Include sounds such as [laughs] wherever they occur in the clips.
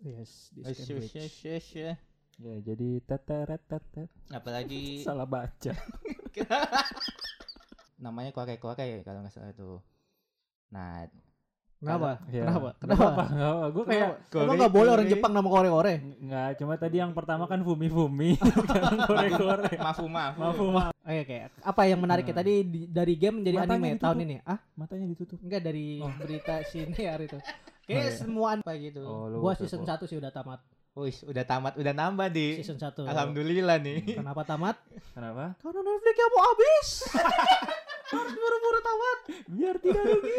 Yes, this Yes, can yes, yes, yes, yes. Ya, jadi teteret tetet. Apalagi [laughs] Salah baca. [laughs] namanya korek-korek kalau nggak salah tuh. Nah, Kenapa? Ya. Kenapa? Kenapa? apa-apa, nggak apa. Gue kayak Kenapa? Emang nggak boleh orang Kore- Jepang nama kore-kore? nggak cuma tadi yang pertama kan [laughs] fumi fumi, sekarang kore kore. mafu mafu. Maaf, maaf. Oke, oke. Apa yang menariknya Hmm. tadi di- dari game menjadi Matanya anime ditutup. tahun ini? Ah, Matanya ditutup. enggak dari Oh. berita siniar itu. Oh, Kayak iya. semua apa gitu. Oh, lu gua season 1 sih udah tamat. Wih, udah tamat, udah nambah di. Season 1. Alhamdulillah nih. Kenapa tamat? [laughs] Kenapa? Karena Netflix mau habis. [laughs] Harus buru-buru tamat. Biar tidak rugi.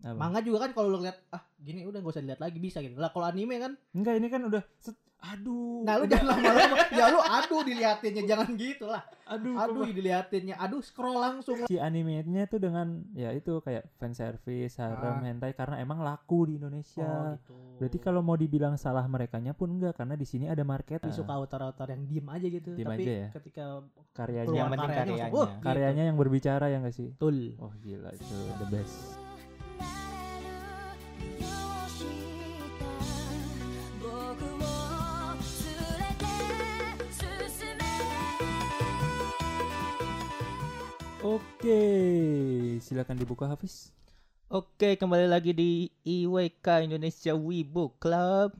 Apa? Manga juga kan kalau lu lihat ah gini udah gak usah dilihat lagi bisa gitu. Lah kalau anime kan Enggak, ini kan udah set. Aduh. Nah lu jangan lama-lama Ya lu aduh diliatinnya Jangan gitu lah aduh. Aduh diliatinnya Aduh scroll langsung si animenya tuh dengan ya itu kayak fan service, harem, Ah. hentai karena emang laku di Oh Indonesia. gitu Berarti kalau mau dibilang salah merekanya pun enggak karena di sini ada market. Tapi suka autor-autor yang diem aja gitu Diem Tapi aja ya? ketika karyanya Yang penting karyanya, karyanya. "Wah, gitu." karyanya yang berbicara ya enggak sih? Betul Oh gila itu the best. Oke, silakan dibuka Hafiz. Oke, kembali lagi di IWK Indonesia Wibu Club.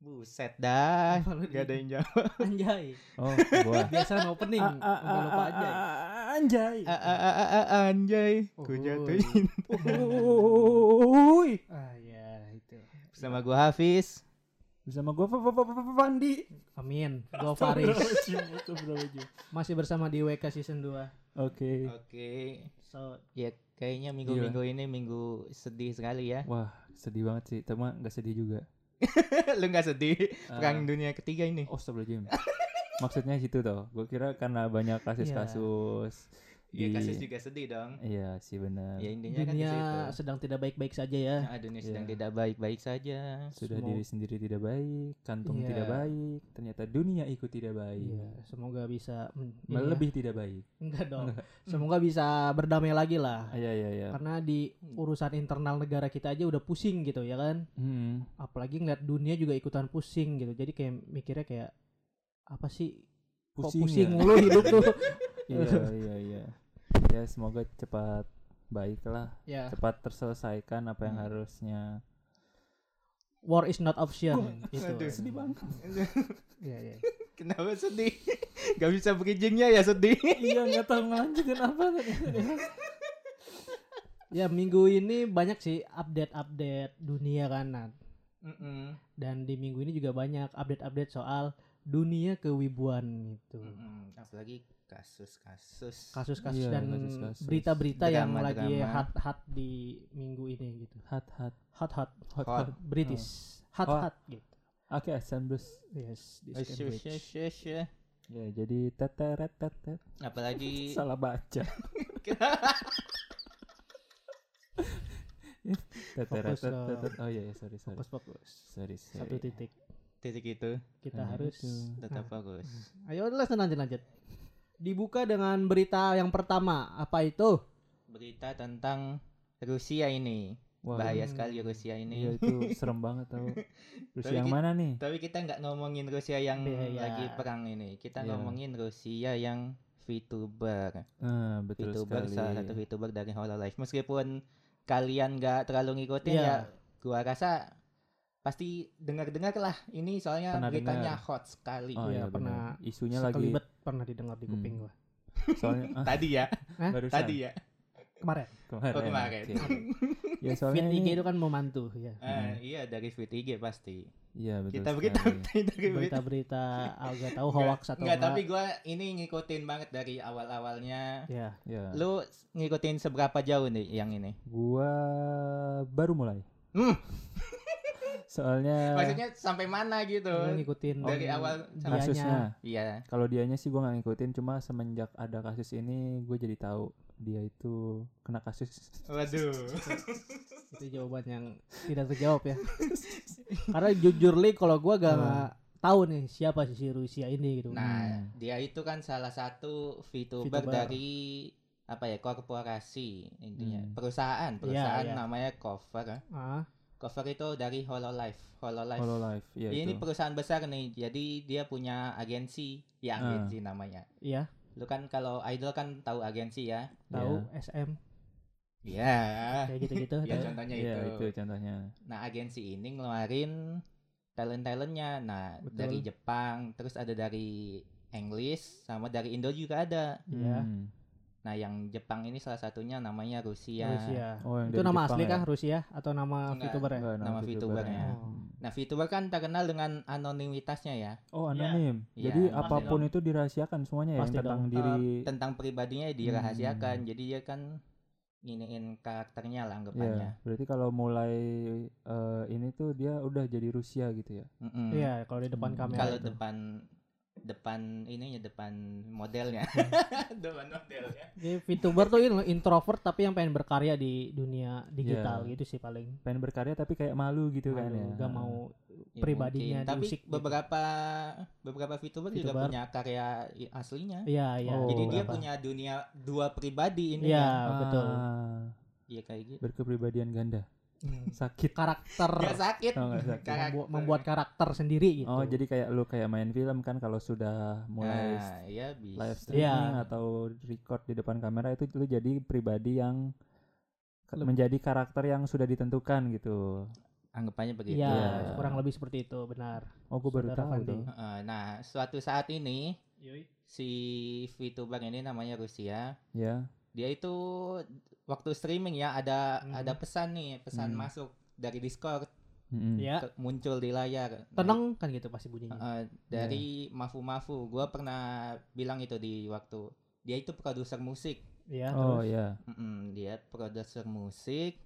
Buset dah, gak ada yang jawab. [laughs] Anjay Oh, gua. [laughs] Biasa opening Sampai lupa ah, anjay Anjay. Ku jatuhin. Uhuy. [laughs] Ah ya itu Bersama gua Hafiz. Bersama gua Fa- Fa- Fa- Fa- Fandi. Amin Gue Faris. Masih bersama di WK season 2 Oke. Oke, So ya kayaknya minggu-minggu ini minggu sedih sekali ya. Wah, sedih banget sih. Cuma nggak sedih juga. [laughs] Lu nggak sedih? Perang dunia ketiga ini. Oh, astagfirullahaladzim. Maksudnya situ toh. Gue kira karena banyak kasus-kasus. Iya, kasus juga sedih dong. Iya sih benar. Ya intinya kan dunia situ. sedang tidak baik-baik saja ya Nah, dunia Iya. sedang tidak baik-baik saja. Sudah Semua- diri sendiri tidak baik, kantung Iya. tidak baik, ternyata dunia ikut tidak baik. Iya, semoga bisa mm, ini ya. Melebih tidak baik. Enggak dong. [laughs] Semoga bisa berdamai lagi lah. Ah, Iya iya iya. Karena di urusan internal negara kita aja udah pusing gitu ya kan. Hmm. Apalagi ngeliat dunia juga ikutan pusing gitu. Jadi kayak mikirnya kayak apa sih? Kok Pusing, pusing ya? mulu hidup tuh. [laughs] iya iya iya. Ya semoga cepat baik lah, ya, cepat terselesaikan apa yang Hmm. harusnya. war is not option gitu. Aduh. Sedih banget. Iya, [laughs] iya. Kenapa sedih? [laughs] Gak bisa bridgingnya ya sedih. iya nggak tahu ngelanjutin apa tadi. [laughs] Ya, minggu ini banyak sih update-update dunia kan. Nah, Mm-mm. dan di minggu ini juga banyak update-update soal dunia kewibuan gitu. Mm-mm. Apalagi kasus-kasus. Kasus-kasus Iya, dan kasus-kasus. berita-berita yang Drama, lagi drama. hot-hot di minggu ini gitu. Hot-hot hot Hot. hot. British. Hot-hot gitu. Oke, Sandus. Yes, this Yes, yes. Ya jadi teteret tetet. Apalagi [laughs] Salah baca. [laughs] Teteret tetet. Oh iya, iya, sorry sorry. Fokus fokus. Sorry sorry. Satu titik. titik itu Kita Nah, harus itu. tetap Nah, fokus. Ayo lanjut lanjut lanjut. Dibuka dengan berita yang pertama. Apa itu? Berita tentang Rusia ini. Wah, Bahaya sekali Rusia Iya ini. itu serem banget tau. [laughs] Terus Tapi yang ki- mana nih? Tapi kita nggak ngomongin Rusia yang Iya. lagi perang ini. Kita Iya. ngomongin Rusia yang VTuber. Ah, betul VTuber sekali. salah satu VTuber dari Hololive. Meskipun kalian nggak terlalu ngikutin Iya. ya, gua rasa pasti dengar-dengar lah. Ini soalnya Pernah beritanya dengar. hot sekali. Oh iya, Iya, pernah. Isunya lagi Sekelibet pernah didengar di kuping Hmm. gua. soalnya [laughs] ah, Tadi ya, barusan. tadi ya. Kemarin. Kemarin. Oh, kemarin. oke. [laughs] ya soalnya Fit IG ini itu kan membantu ya. Ah, iya dari VTG pasti. Iya betul Kita berita dari berita. Berita-berita agak tahu Enggak, hoax atau enggak, enggak. tapi gua ini ngikutin banget dari awal-awalnya. Ya. Ya. Lu ngikutin seberapa jauh nih yang ini? Gua baru mulai. Hmm. Soalnya Maksudnya sampai mana gitu? Ngikutin Dari awal sampai- kasusnya. Iya. Kalau dianya sih gua nggak ngikutin, cuma semenjak ada kasus ini gue jadi tahu dia itu kena kasus. Waduh. [laughs] itu jawaban yang tidak terjawab ya. [laughs] Karena jujur li kalau gua gak Hmm. tahu nih siapa sih si Rusia ini gitu. Nah, Hmm. dia itu kan salah satu VTuber, VTuber. dari apa ya korporasi intinya Hmm. perusahaan perusahaan iya. namanya Cover Ah, cover itu dari Hololive. Hololive. Hololive, ya ini itu. perusahaan besar nih, jadi dia punya agensi, ya Ah. agensi namanya. Iya, Lu kan kalau idol kan tahu agensi ya? tahu SM Iya. kayak gitu-gitu. Ya contohnya Iya, itu. itu contohnya. Nah agensi ini ngeluarin talent-talentnya. Nah Betul. dari Jepang, terus ada dari English, sama dari Indo juga ada. Iya. Hmm. Nah yang Jepang ini salah satunya namanya Rusia. Rusia. Oh, yang Itu nama Jepang asli ya? kah Rusia atau nama Enggak. VTuber ya? Enggak, Nama VTubernya. Oh. Nah VTuber kan terkenal dengan anonimitasnya ya. Oh, anonim. Iya, Jadi pasti apa pun itu dirahasiakan semuanya ya Pasti yang tentang dong. diri. Eh, tentang pribadinya dirahasiakan. Hmm. Jadi dia kan nginiin karakternya lah Ya, anggapannya. berarti kalau mulai eh, ini tuh dia udah jadi Rusia gitu ya. Iya, kalau di depan Hmm. kamera Kalau depan depan ininya depan modelnya. [laughs] depan modelnya. Jadi VTuber tuh introvert tapi yang pengen berkarya di dunia digital Iya. gitu sih paling. Pengen berkarya tapi kayak malu gitu kan Malu, ya. Gak mau Ya, Pribadinya mungkin. Tapi diusik gitu. beberapa beberapa VTuber, juga VTuber. punya karya aslinya. Iya, iya. Oh. Jadi dia beberapa. punya dunia dua pribadi ini. Iya, Ah, betul. Iya kayak gitu. Berkepribadian ganda. Hmm. Sakit. Karakter Gak sakit. Oh, nggak sakit. Karakter. membuat, membuat karakter sendiri gitu. Oh, jadi kayak lu kayak main film kan kalau sudah mulai Nah, iya bisa. live streaming Iya. atau record di depan kamera itu lu jadi pribadi yang Leb- menjadi karakter yang sudah ditentukan gitu. Anggapannya begitu. Iya, Iya. kurang lebih seperti itu, benar. Oh, gue baru tahu Fandi. Heeh, Nah, suatu saat ini si VTuber ini namanya Rusia. Ya. Dia itu waktu streaming ya ada Hmm. ada pesan nih, pesan Hmm. masuk dari Discord Mm-mm. Ya, ke- muncul di layar. Nah, tenang kan gitu pasti bunyinya. Heeh, dari Mafu Mafu. Gua pernah bilang itu di waktu dia itu produser musik. Iya, Oh terus. ya. Mm-mm, dia produser musik.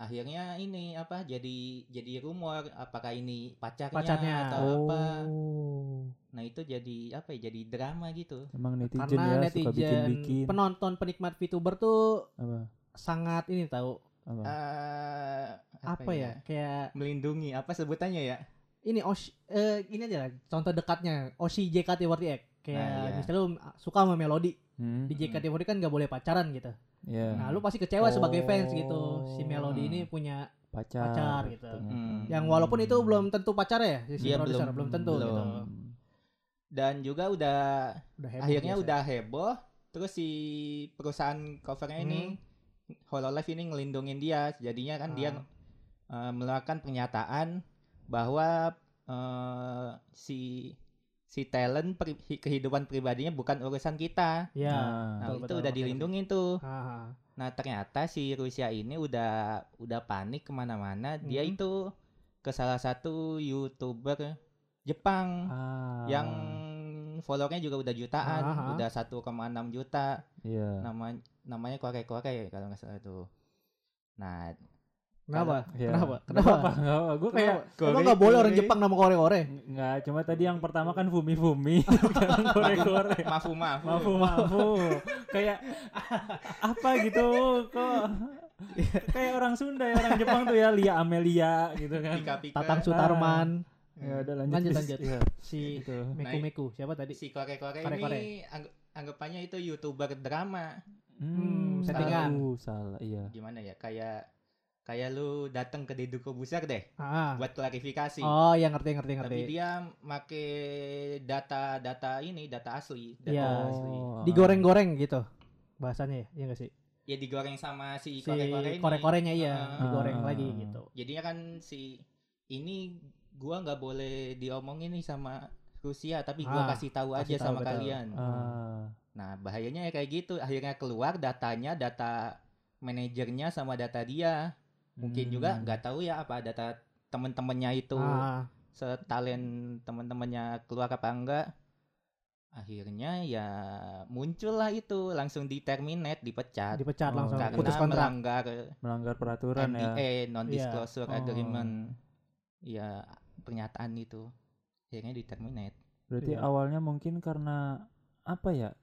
Akhirnya ini apa? Jadi jadi rumor apakah ini pacarnya, Pacarnya. atau apa? Oh. Nah itu jadi apa ya? Jadi drama gitu. Emang netizen Karena ya suka netizen bikin-bikin. penonton penikmat VTuber tuh Apa? sangat ini tahu Apa? Eh, apa, ya? Kayak Melindungi apa sebutannya ya? ini Oshi, eh, ini aja lah, contoh dekatnya Oshi JKT48 kayak Nah, iya. misalnya lu suka sama melodi Hmm? di JKT48 kan gak boleh pacaran gitu Ya. nah lu pasti kecewa sebagai fans gitu si Oh. melodi ini punya pacar. pacar gitu. ternyata. Hmm. yang walaupun itu belum tentu pacar ya si Iya, produser belum- belum, tentu belum. gitu Dan juga udah udah heboh akhirnya biasa. udah heboh. Terus si perusahaan covernya ini Hmm. Hololive ini ngelindungin dia. Jadinya kan dia Ah. eh, mengeluarkan pernyataan bahwa eh, si si talent pri- kehidupan pribadinya bukan urusan kita. ya Nah, betul, itu betul, udah betul. dilindungin tuh. Ah, Nah, ternyata si Rusia ini udah udah panik ke mana-mana. Dia Hmm. itu ke salah satu youtuber Jepang Ah. yang followernya juga udah jutaan, Ah, ah. udah 1,6 juta. Iya. Nama namanya Kore Kore kalau nggak salah tuh. Nah, kenapa Iya. kenapa kenapa apa-apa, nggak apa. Gue kayak Kenapa? emang gak boleh orang Jepang nama kore kore nggak cuma tadi yang pertama kan Fumi Fumi, [laughs] sekarang kore kore. mafu mafu. Mafu mafu. kayak apa gitu kok kayak orang Sunda ya orang Jepang tuh ya Lia Amelia gitu kan. Pika Pika. Tatang Sutarman Ya udah lanjut. Lanjut, lanjut. Iya, si itu. Meku Meku siapa tadi Si Kore Kore Kore Kore. ini angg- anggapannya itu youtuber drama. Hmm, settingan. tahu, salah iya. Gimana ya? Kayak kayak lu datang ke Deddy Kobuser deh ah buat klarifikasi. oh ya ngerti ngerti ngerti Tapi dia make data-data ini, data asli, data Iya. asli. Oh, digoreng-goreng gitu bahasanya ya iya gak sih Ya digoreng sama si si kore-korenya iya Ah. digoreng Ah. lagi gitu Jadinya kan si ini gua nggak boleh diomongin nih sama Rusia, tapi gua Ah, kasih tahu kasih aja tahu, sama betul. kalian. Ah, Nah, bahayanya ya kayak gitu. Akhirnya keluar datanya, data manajernya sama data dia. Mungkin juga hmm. nggak tahu ya apa data temen-temennya itu ah setalen temen-temennya keluar apa enggak. Akhirnya ya muncullah itu langsung di terminate, dipecat. dipecat Oh, langsung karena putus kontrak melanggar melanggar peraturan ya. NDA non disclosure Oh. agreement. Ya pernyataan itu akhirnya di terminate. Berarti Iya. awalnya mungkin karena apa ya?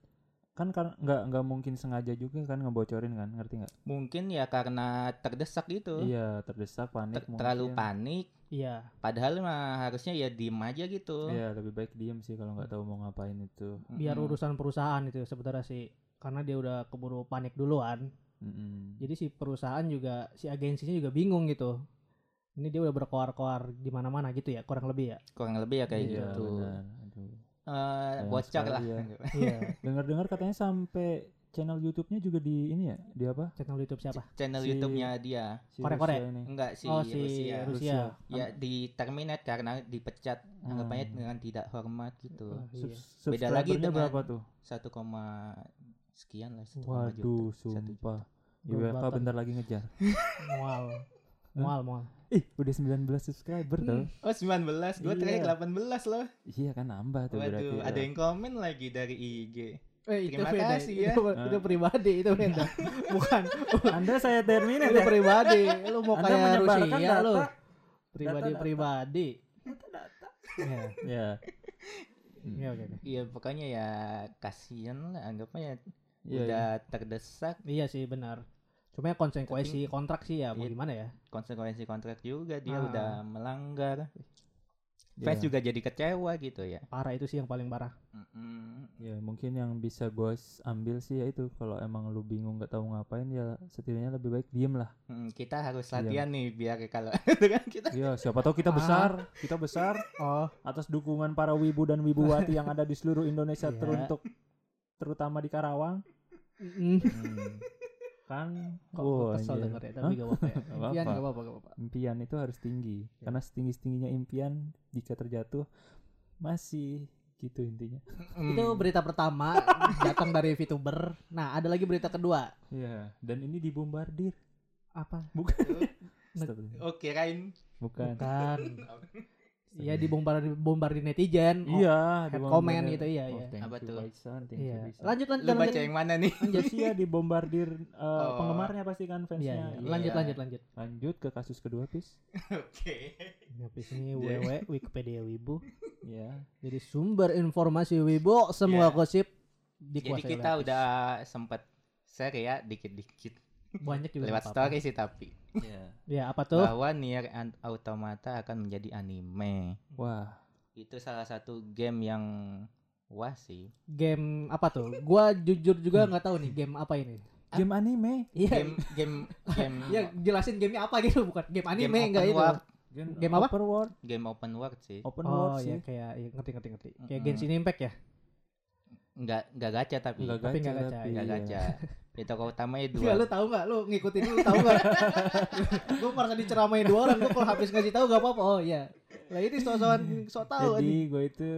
Kan kan nggak nggak mungkin sengaja juga kan ngebocorin kan, ngerti nggak? Mungkin ya karena terdesak gitu. Iya, terdesak panik Ter- terlalu mungkin. panik iya padahal mah harusnya ya diem aja gitu. Iya, lebih baik diem sih kalau nggak tahu mau ngapain itu. biar urusan perusahaan itu sebenarnya sih karena dia udah keburu panik duluan Mm-mm. jadi si perusahaan juga si agensinya juga bingung gitu Ini dia udah berkoar-koar di mana-mana gitu ya, kurang lebih ya. kurang lebih ya kayak Iya, gitu benar. Aduh. Eh, Sayang bocor sekali lah ya. Iya. Dengar-dengar katanya sampai channel YouTube-nya juga di ini ya, di apa? Channel YouTube siapa? channel Si- YouTube-nya dia Si Korea-Korea? Enggak si oh si Rusia. Rusia. ya di terminate karena dipecat anggapannya Hmm. dengan tidak hormat gitu Oh, Sub- iya. Beda lagi dengan- berapa tuh? satu koma sekian lah satu koma Waduh, juta, sumpah. IWK button. bentar lagi ngejar. [laughs] Mual. Mual, mual. Ih, udah 19 subscriber tuh. oh 19 gue terakhir Iya. 18 loh Iya kan nambah tuh berarti. waduh ada yang komen lagi dari IG Eh, Terima beda. kasih itu, ya. Itu, pribadi, itu beda. [laughs] Bukan. Anda saya terminate itu ya. pribadi. Lu mau Anda kayak menyebarkan Rusia lu. data. Pribadi-pribadi. Iya. Ya. Iya, oke, oke. iya pokoknya ya kasihan lah anggapnya Iya, udah terdesak Iya sih benar. Cuma ya konsekuensi kontrak sih ya mau Iya. gimana ya? konsekuensi kontrak juga dia Ah. udah melanggar fans juga jadi kecewa gitu ya Parah itu sih yang paling parah. Mm-mm. Ya mungkin yang bisa gue ambil sih ya itu kalau emang lu bingung nggak tahu ngapain ya setidaknya lebih baik diem lah. Mm, kita harus Iya. latihan nih biar kalau [laughs] itu kan kita Iya siapa tahu kita Ah. besar, kita besar [laughs] Oh, atas dukungan para wibu dan wibuwati yang ada di seluruh Indonesia Iya. teruntuk terutama di Karawang. mm. Hmm. Kan kok oh, kesel anjir. denger ya, tapi gak apa-apa ya. Impian gak apa-apa, gak apa-apa. impian itu harus tinggi karena setinggi tingginya impian jika terjatuh masih gitu intinya. Mm. Itu berita pertama [laughs] datang dari VTuber. Nah, ada lagi berita kedua. Iya dan ini dibombardir. Apa? Bukan. Neg- Astagfirullah. oh kirain Bukan. Bukan. [laughs] Iya dibombardir bombardir netizen. Oh, Iya, head dibombardir. comment gitu, iya, Oh, iya. Apa tuh? Iya. you. Lanjut lanjut lu baca lanjut. yang mana nih Rusia dibombardir uh, [laughs] Oh. penggemarnya pasti kan Iya, fansnya. iya. Iya. Lanjut Iya. lanjut lanjut. Lanjut ke kasus kedua, Pis. [laughs] oke Habis ini Jadi- WW Wikipedia Wibu. Iya. Jadi sumber informasi Wibu semua Iya. gosip jadi dikuasai kita oleh udah sempet share ya dikit-dikit banyak juga lewat story sih tapi Iya. [laughs] Ya apa tuh? bahwa Nier Automata akan menjadi anime Wah, itu salah satu game yang wah sih Game apa tuh? Gua jujur juga nggak tahu nih game apa ini. game anime. Iya. game game game [laughs] Ya jelasin gamenya apa gitu bukan game anime game enggak itu. world Game, Game apa? Open world. game open world sih Open Oh world ya sih. kayak ya, ngerti ngerti ngerti. Kayak Mm-mm. Genshin Impact ya. nggak nggak gacha tapi Enggak Tapi gacha, nggak gacha, [laughs] nggak iya. gacha ya tokoh utamanya Iya dua lu tahu nggak? Lu ngikutin lu tahu nggak? [laughs] gue pernah diceramain dua orang. Gue kalau habis ngasih tahu gak apa-apa. Oh iya. Lah ini sok-sokan sok tahu Jadi gue itu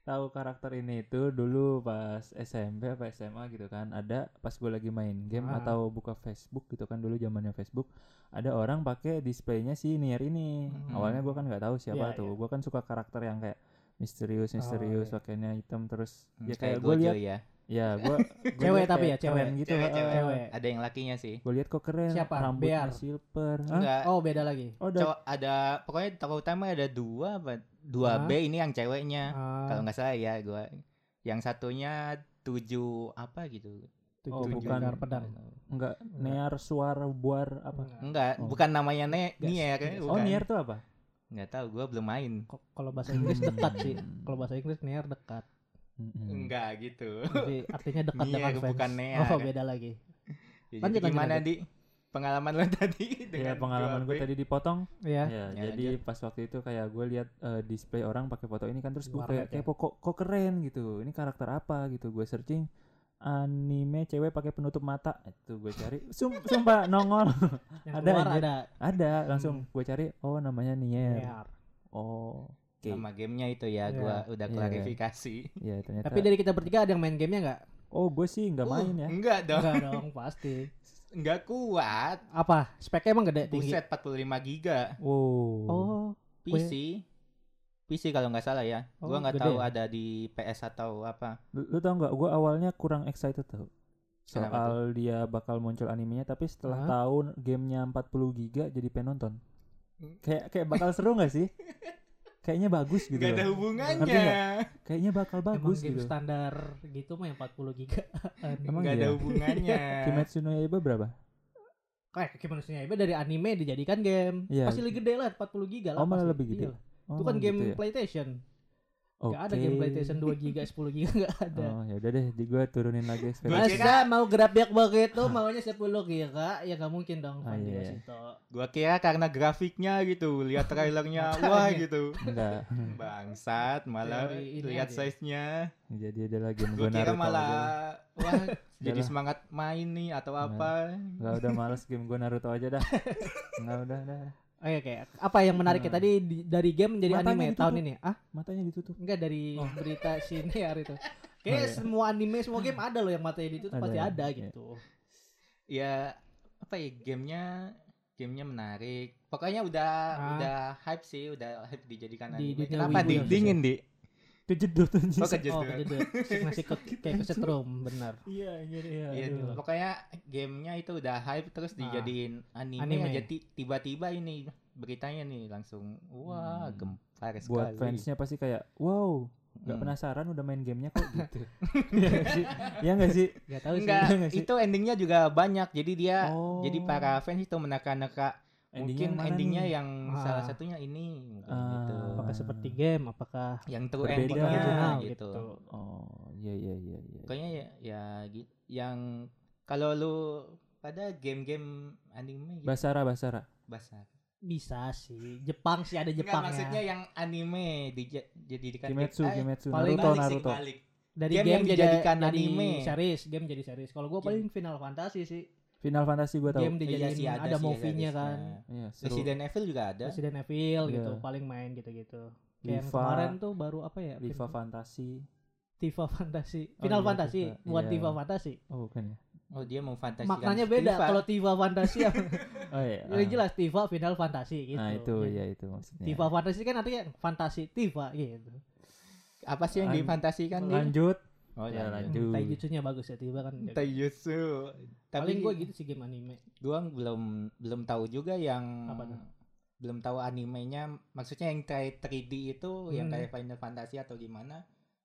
tahu karakter ini itu dulu pas SMP apa SMA gitu kan ada pas gue lagi main game Ah. atau buka Facebook gitu kan dulu zamannya Facebook ada orang pakai displaynya si Nier ini Hmm. awalnya gue kan nggak tahu siapa Iya, tuh iya. gue kan suka karakter yang kayak misterius misterius iya. pakainya hitam terus Hmm, ya kayak kayak gue lihat ya ya gue Cewek tapi ya, cewek. gitu Cewek, cewek. Cewek. ada yang lakinya sih gue lihat kok keren Siapa? rambutnya Bear? silver enggak Oh beda lagi. oh cowok ada pokoknya tokoh utama ada dua apa dua? B ini yang ceweknya Ah, kalau nggak salah ya gua yang satunya tujuh apa gitu tujuh Oh, tujuh bukan. pedang. enggak Nier suara buar apa enggak Oh. bukan namanya ne Nier oh bukan. Nier tuh apa nggak tahu gua belum main Kalau bahasa Inggris dekat sih. Kalau bahasa Inggris Nier dekat. Mm-mm. enggak gitu Jadi artinya dekat Nier, dengan fans. bukan Near. Oh beda lagi. Ya, Lanjut, jadi lanjut, gimana lanjut. di pengalaman lo tadi Ya dengan pengalaman gue 2B? tadi dipotong. Iya. Ya, Ya, jadi pas waktu itu kayak gue lihat eh, display orang pakai foto ini kan terus gue kayak ya? kepo kok kok keren gitu. Ini karakter apa gitu. Gue searching anime cewek pakai penutup mata itu gue cari Sum, sumpah [laughs] nongol Ada, ada ada langsung gue cari oh namanya Nier Nier. oh oke nama gamenya itu ya Iya. gua udah Iya. klarifikasi ya ternyata Tapi dari kita bertiga ada yang main gamenya nggak? oh gue sih nggak Uh, main ya enggak dong Enggak dong pasti. enggak kuat Apa? Speknya emang gede tinggi? buset 45 giga wow Oh, PC PC kalau nggak salah ya Oh, gua nggak tahu ya? ada di PS atau apa lu, lu tau nggak gue awalnya kurang excited tau Kenapa soal dia bakal muncul animenya tapi setelah Hah? tahu gamenya 40 giga jadi pengen nonton Hmm. kayak kayak bakal seru nggak sih [laughs] kayaknya bagus gitu nggak ada hubungannya Ngerti kayaknya bakal emang bagus game gitu standar gitu mah yang 40 giga. [laughs] Emang nggak ada iya? hubungannya [laughs] Kimetsu no Yaiba berapa Kayak Kimetsu no Yaiba dari anime dijadikan game. Iya. Pasti lebih gede lah 40 giga lah. Oh, malah lebih gede. Iya. oh, Itu kan game gitu ya. PlayStation. Oke. Gak ada game PlayStation 2 giga 10 giga gak ada. Oh, ya udah deh, di gua turunin lagi ekspektasi. Masa mau grafik begitu maunya 10 giga ya gak mungkin dong Ah, iya. Wasito. Gua kira karena grafiknya gitu, lihat trailernya, [laughs] wah gitu. Enggak. Bangsat, malah lihat size-nya. Jadi ada lagi game Gua gua kira Naruto malah aja. wah [laughs] jadi semangat main nih atau apa. Enggak udah males game gua Naruto aja dah. [laughs] Enggak udah dah. Oke oke. Apa yang menariknya Hmm. tadi di- dari game menjadi Matanya anime ditutup. tahun ini? Ah, Matanya ditutup. enggak dari Oh. berita siniar [laughs] itu. Kayak Oh, iya. semua anime, semua game ada loh yang matanya ditutup Ada pasti ya? ada Iya. gitu. Ya apa ya gamenya gamenya menarik. Pokoknya udah Ah. udah hype sih, udah hype dijadikan Di anime. Kenapa wibu di ya, dingin di? Kejedot anjing. Oh kejedot. Oh, kejedot. Masih ke, kayak kesetrum, benar. Iya, iya, iya. Iya, aduh. pokoknya gamenya itu udah hype terus Ah. dijadiin anime, Anime. aja ti- tiba-tiba ini beritanya nih langsung wah Hmm. gempar Buat sekali. fansnya pasti kayak, wow, nggak Hmm. penasaran udah main gamenya kok [laughs] gitu. Iya nggak sih? Iya nggak sih? Gak tahu sih. Enggak, Iya sih? itu endingnya juga banyak. Jadi dia Oh. jadi para fans itu meneka-neka Endingnya mungkin yang endingnya nih? yang Ah. salah satunya ini mungkin Ah. gitu. Apakah seperti game, apakah Yang true Berbeda. endingnya original gitu. gitu. Oh, iya iya iya iya. Pokoknya ya, ya gitu. Yang kalau lu pada game-game anime gitu, Basara Basara. basah. Bisa sih. Jepang sih ada Enggak Jepang maksudnya ya. yang anime dijadikan Kimetsu, eh, Kimetsu, paling Naruto, balik sih, Naruto. balik. Dari game game, yang jadi dijadikan jadi anime. series, game jadi series. Kalau gua paling Final Fantasy sih. Final Fantasy gua tahu. Game Iya dijadiin sih, ada, sih, movie-nya seriesnya. kan. Iya, seru. Resident Evil juga ada. Resident Evil gitu, Iya. paling main gitu-gitu. Kayak Liva, kemarin tuh baru apa ya? Liva Fantasy. Tifa Fantasy. Oh Final iya, Fantasy, Tifa. bukan Iya. Tifa Fantasy. Oh, bukan ya. Oh, dia mau fantasi Maknanya beda. Kalau Tifa Fantasy apa? [laughs] Oh iya. Ini ah. jelas Tifa Final Fantasy gitu. Nah, itu Jadi, ya itu maksudnya. Tifa Fantasy kan artinya fantasi Tifa gitu. apa sih yang An- difantasikan? Lanjut. Oh, Ya, lanjut. Taijutsunya bagus ya Tifa kan. Taijutsu. Tapi Paling gue gitu sih game anime. gua belum belum tahu juga yang Apa tuh? belum tahu animenya maksudnya yang kayak 3D itu yang Hmm. kayak Final Fantasy atau gimana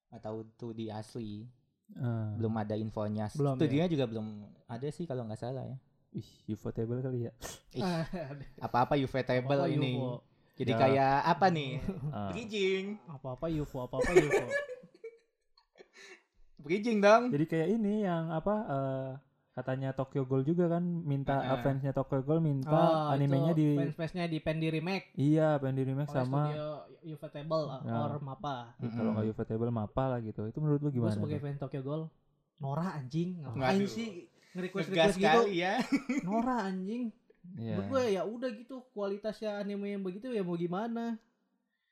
atau 2D asli Ah. belum ada infonya Belum, ya? studionya juga belum ada sih kalau nggak salah ya Ih, Ufotable kali ya. Ih, Ah, apa-apa Ufotable Apa-apa ini UFO. jadi Ya. kayak apa nih bridging Apa-apa UFO, apa-apa UFO. Bridging dong Jadi kayak ini yang apa eh, katanya Tokyo Ghoul juga kan minta Ah. fansnya Tokyo Ghoul minta Oh, animenya di fans-fansnya di pen di remake iya pengen di remake oleh sama studio Ufotable uh, Ya. or Mapa. Ya, kalau nggak Ufotable Mapa lah gitu. Itu menurut lu Gue gimana? sebagai tuh? fan Tokyo Ghoul, Nora anjing, ngapain sih nge-request ngegas request gitu? ya [laughs] Nora anjing. Iya. Menurut gue ya udah gitu kualitasnya anime yang begitu ya mau gimana?